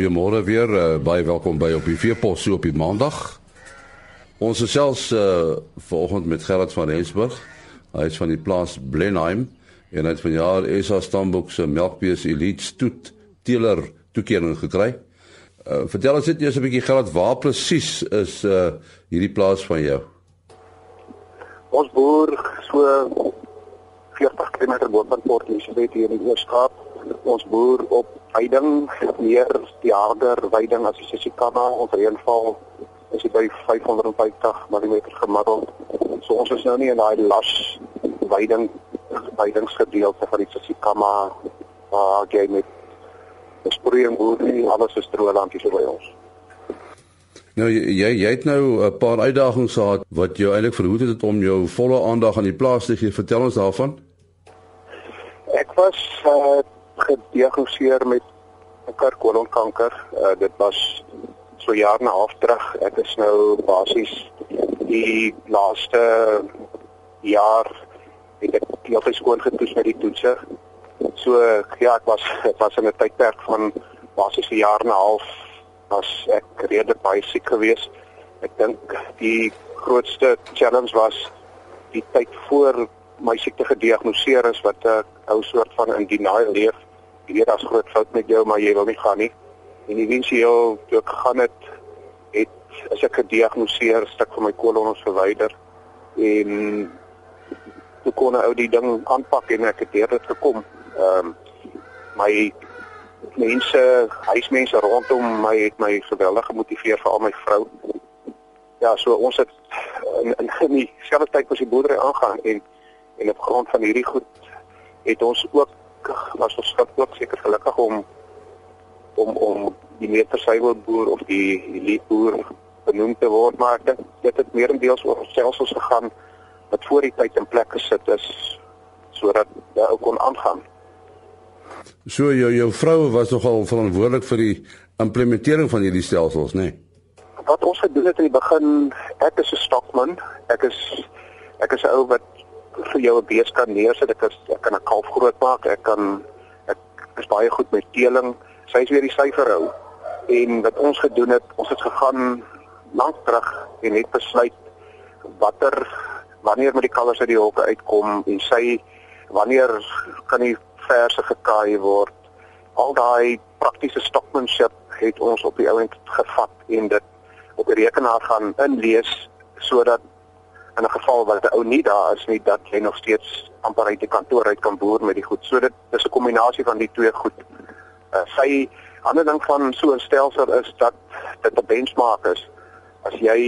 Goeiemôre weer. Uh, baie welkom by op die Veepos so op die Maandag. Ons is selfs uh vanoggend met Gerard van Rensburg. Hy is van die plaas Blenheim en hy het vanjaar SA Stamboek se melkbees Elite Stoet teeler toekenning gekry. Uh vertel ons net eers 'n bietjie Gerard, waar presies is uh hierdie plaas van jou? Ons boer so 40 km van Port Elizabeth hier in die Oos-Kaap. Ons boer op veiding, meer die harder veiding as die Sisikana, ons reënval is by 550 mm gemiddeld. So ons is nou nie in daai las veiding veidingsgedeelte van die Sisikana waar jy met sproeiing boer nie, alles is droëland hier by ons. Nou jy jy het nou 'n paar uitdagings gehad wat jou eintlik verhoed het om jou volle aandag aan die plaas te gee. Vertel ons daarvan. Ek was uh, gediagnoseer met karkolonkanker. Uh, dit was so jaar en 'n half terug. Ek is nou basies die laaste jaar het ek heeltyd skoon getoets met die toetse. So ja, ek was ek was in 'n tydperk van basies 'n jaar en 'n half was ek redelik baie siek geweest. Ek dink die grootste challenge was die tyd voor my siekte gediagnoseer is wat 'n ou soort van in denial leef jy weet daar's groot fout met jou, maar jy wil nie gaan nie. En eventueel toe ek gegaan het, het as ek gediagnoseer stuk van my kolon ons verwyder en toe kon ek ou die ding aanpak en ek het deur dit gekom. Ehm um, my mense, huismense rondom my het my geweldig gemotiveer vir al my vrou. Ja, so ons het in in, in dieselfde tyd as die boerdery aangaan en en op grond van hierdie goed het ons ook was ons ook seker gelukkig om om om die metersuiwelboer of die elite boer benoem te word maar ek dink dit het meerendeels oor stelsels gegaan wat voor die tyd in plek gesit is sodat dit ook kon aangaan. So jou jou vrou was nogal verantwoordelik vir die implementering van hierdie stelsels, nê? Nee? Wat ons gedoen het in die begin, ek is 'n stokman. Ek is ek is 'n ou wat vir jou 'n bees kan neersit. Ek is ek kan 'n kalf grootmaak. Ek kan ek is baie goed met teeling. Sy is weer die syferhou. En wat ons gedoen het, ons het gegaan lank terug en het besluit watter wanneer met die kalvers uit die hokke uitkom en sy wanneer kan die verse gekaai word. Al daai praktiese stokmanship het ons op die ouend gevat en dit op die rekenaar gaan inlees sodat in 'n geval wat 'n ou nie daar is nie dat jy nog steeds amper uit die kantoor uit kan boer met die goed. So dit is 'n kombinasie van die twee goed. Uh, sy ander ding van so 'n stelsel is dat dit 'n benchmark is. As jy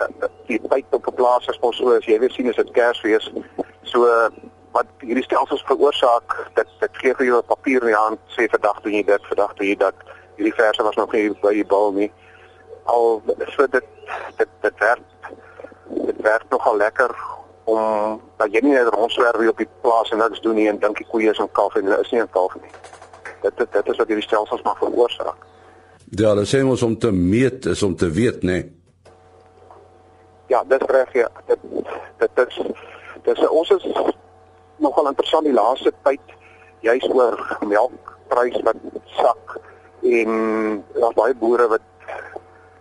uh, die tyd op 'n plaas as ons so as jy weer sien as dit Kersfees, so uh, wat hierdie stelsels veroorsaak, dit dit gee vir jou 'n papier in die hand sê vandag doen jy dit, vandag doen jy dat hierdie verse was nog nie by die bal nie. Al so dit dit dit werk dit werk nogal lekker om dat jy nie net rondswerf op die plaas en niks doen nie en dink die koeie is in kalf en hulle is nie in kalf nie. Dit dit dit is wat hierdie stelsels maar veroorsaak. Ja, hulle sê mos om te meet is om te weet, nê. Nee. Ja, dit reg ja. Dit dit is dit is ons is nogal interessant die laaste tyd juis oor melkprys wat sak en daar's baie boere wat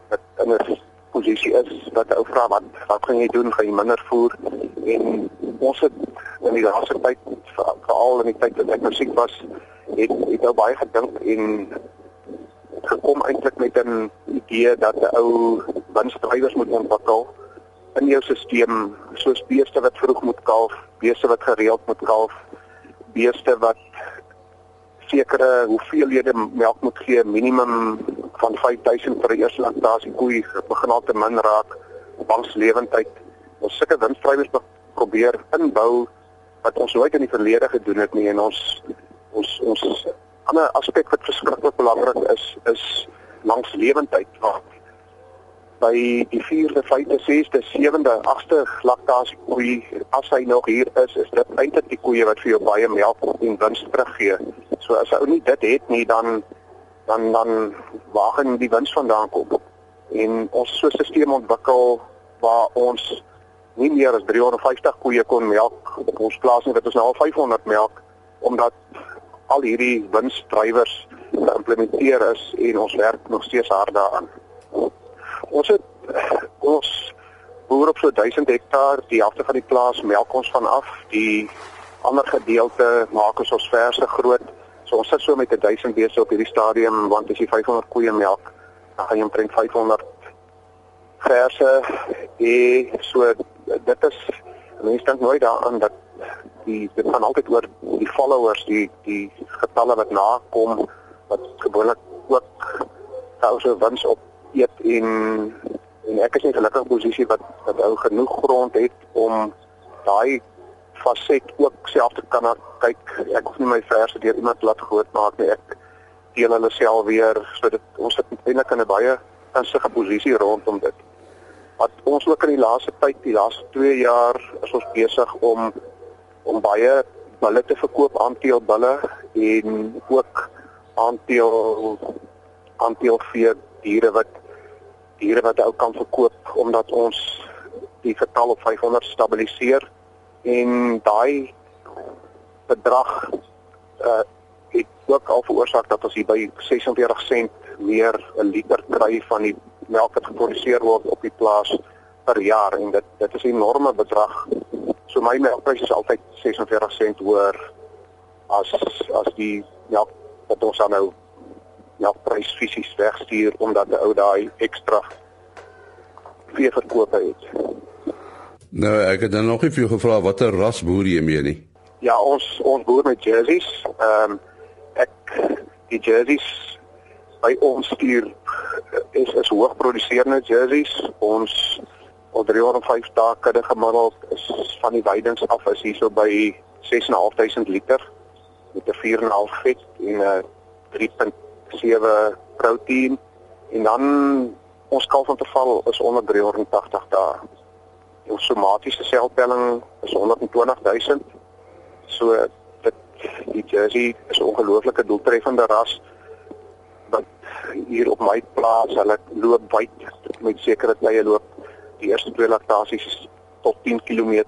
wat in 'n posisie is wat 'n ou vra wat wat gaan jy doen? Gaan jy minder voer? En ons het in die laaste tyd veral in die tyd wat ek musiek was het het nou baie gedink en gekom eintlik met 'n idee dat 'n ou winsdrywers moet ontwikkel in jou stelsel soos beeste wat vroeg moet kalf, beeste wat gereeld moet kalf, beeste wat sekere hoeveelhede melk moet gee minimum van 5000 vir die eerste laktasie koei begin al te min raak langs lewendheid. Ons sulke winsdrywers probeer inbou wat ons nooit in die verlede gedoen het nie en ons ons ons ander aspek wat verskriklik belangrik is is langs lewendheid waar by die 4de, 5de, 6de, 7de, 8de laktasie koei as hy nog hier is, is dit eintlik die koeie wat vir jou baie melk en wins teruggee. So as ou nie dit het nie dan dan dan waar gaan die wins vandaan kom? En ons so 'n stelsel ontwikkel waar ons nie meer as 350 koeie kon melk op ons plaas nie, dit is nou al 500 melk omdat al hierdie winsdrywers geïmplementeer is en ons werk nog steeds hard daaraan. Ons het ons boer op so 1000 hektaar, die helfte van die plaas melk ons van af, die ander gedeelte maak ons ons verse groot. So ons sit so met 1000 beeste op hierdie stadium want as jy 500 koeie melk, dan gaan jy omtrent 500 verse. En so dit is mense dink nooit daaraan dat die dit gaan altyd oor die followers die die getalle wat nakom wat gewoonlik ook thousand wins op eet en en ek is in 'n gelukkige posisie wat wat ou genoeg grond het om daai faset ook self te kan kyk. Ek hoef nie my verse deur iemand laat groot maak nie. Ek deel hulle self weer sodat ons sit eintlik in 'n baie gunstige posisie rondom dit. Wat ons ook in die laaste tyd, die laaste 2 jaar is ons besig om om baie bulle te verkoop, aanteel bulle en ook aanteel aanteel vee diere wat diere wat ou kan verkoop omdat ons die getal op 500 stabiliseer en daai bedrag uh het ook al veroorsaak dat ons hier by 46 sent meer 'n liter kry van die melk wat geproduseer word op die plaas per jaar en dit dit is 'n enorme bedrag. So my melkprys is altyd 46 sent hoër as as die melk wat ons nou melkprys fisies wegstuur omdat die ou daai ekstra vee verkoop het. Nou ek het dan nog nie vir jou gevra watter ras boer jy mee nie. Ja, ons ons boer met jerseys. Ehm um, ek die jerseys by ons stuur is is hoogproduserende jerseys. Ons al 305 dae kudde gemiddeld is van die weidings af is hierso by 6.500 liter met 'n 4.5 vet en 'n 3.7 proteïen en dan ons kalfinterval is onder 380 dae. Ons somatiese seltelling is 120000. So dit die jersey is 'n ongelooflike doeltreffende ras wat hier op my plaas, hulle loop wyd met sekere tye loop die eerste twee laktasies tot 10 km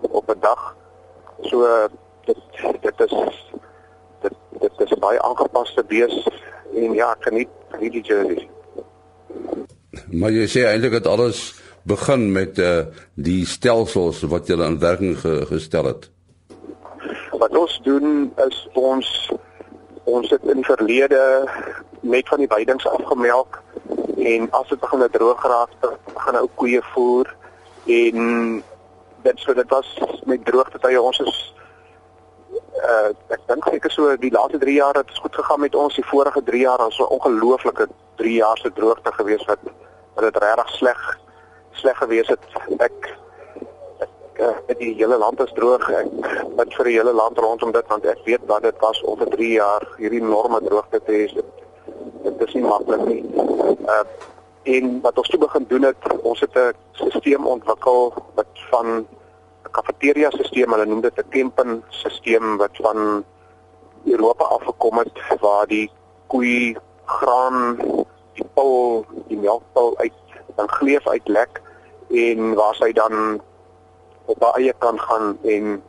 op 'n dag. So dit dit is dit dit is baie aangepaste bees en ja, nie nie die journey. Maar jy sê eintlik dat alles begin met uh die stelsels wat jy in werking ge, gestel het. Wat ons doen is ons ons het in verlede net van die weidings afgemelk en as dit begin droog raak, gaan ou koeie voer en dit so dit was met droogte tye ons is uh ek dink seker so die laaste 3 jaar het dit goed gegaan met ons die vorige 3 jaar was 'n ongelooflike 3 jaar se droogte gewees wat wat dit regtig sleg sleg gewees het. Ek ek uh, die hele land is droog. Ek bid vir die hele land rondom dit want ek weet wat dit was om vir 3 jaar hierdie enorme droogte te hê. Dit is nie maklik nie. Uh en wat ons toe begin doen het, ons het 'n stelsel ontwikkel wat van 'n kafeteria stelsel, hulle noem dit 'n Kempen stelsel wat van Europa af gekom het waar die koei graan, die pul, die melkpul uit dan gleef uit lek en waar sy dan op haar eie kan gaan en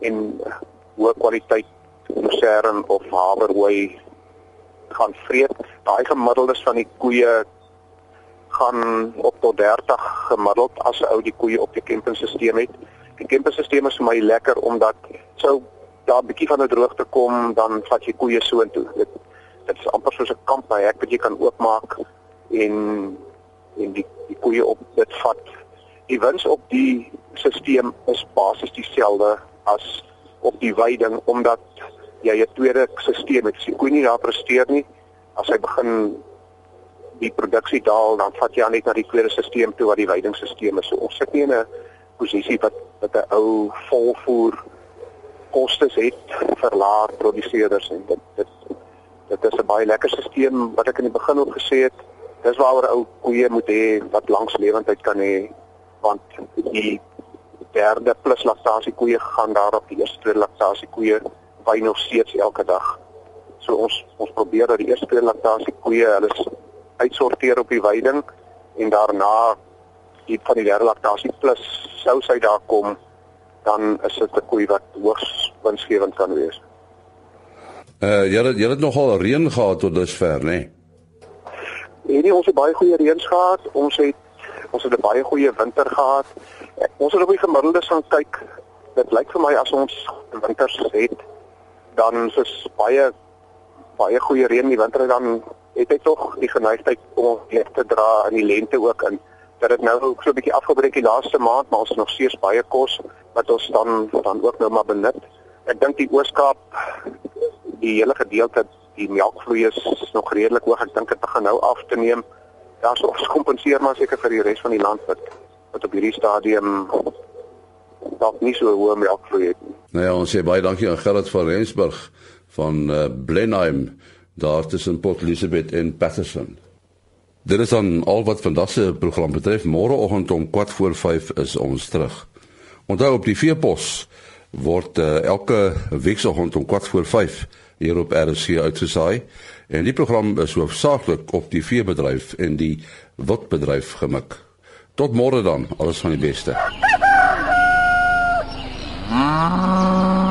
en hoë kwaliteit lucerne of haverhooi gaan vreet. Daai gemiddeldes van die koeie gaan op tot 30 gemiddeld as 'n ou die koeie op die campingstelsel het. Die campingstelsel is vir my lekker omdat sou daar 'n bietjie van 'n droogte kom, dan vat jy koeie soontoe. Dit dit is amper soos 'n kamp by hek wat jy kan oopmaak en en die koeie op dit vat. Die wins op die stelsel is basies dieselfde as op die weiding omdat jy 'n tweede stelsel het. As die koe nie daar presteer nie, as hy begin die produksie daal, dan vat jy aan net na die tweede stelsel toe wat die weidingstelsel is. So ons sit nie in 'n posisie wat wat 'n ou volvoer kostes het vir laer produseerders en dit dit dit is 'n baie lekker stelsel wat ek in die begin ook gesê het. Dis waaroor ou koeie moet hê wat langs lewendheid kan hê want die derde plus laktasie koeie gaan daar op die eerste tweede laktasie koeie by nog steeds elke dag. So ons ons probeer dat die eerste tweede laktasie koeie hulle uitsorteer op die weiding en daarna die van die derde laktasie plus sou sy daar kom dan is dit 'n koei wat hoogs winsgewend kan wees. Uh jy het jy het nogal reën gehad tot dusver, nê? Nee? En nie ons het baie goeie reëns gehad. Ons het ons het 'n baie goeie winter gehad. Ons het op die gemiddeldes gaan kyk. Dit lyk vir my as ons winters het, dan is baie baie goeie reën in die winter dan het hy tog die geneigtheid om weer te dra in die lente ook in. Dat dit nou so 'n bietjie afgebreek die laaste maand, maar ons het nog steeds baie kos wat ons dan dan ook nou maar benut. Ek dink die Ooskaap die hele gedeelte die melkvloei is nog redelik hoog. Ek dink dit begin nou af te neem. Daar's ja, ons kompenseer maar seker vir die res van die land wat wat op hierdie stadium dalk nie so hoë melkvloei het nie. Nou ja, ons sê baie dankie aan Gerard van Rensburg van uh, Blenheim daar tussen Port Elizabeth en Patterson. Dit is dan al wat vandag se program betref. Môreoggend om 4 voor 5 is ons terug. Onthou op die veepos word uh, elke weekoggend om 4 voor 5 hier op RC uitgesaai en die program is hoofsaaklik op die veebedryf en die wildbedryf gemik. Tot môre dan, alles van die beste. Ah.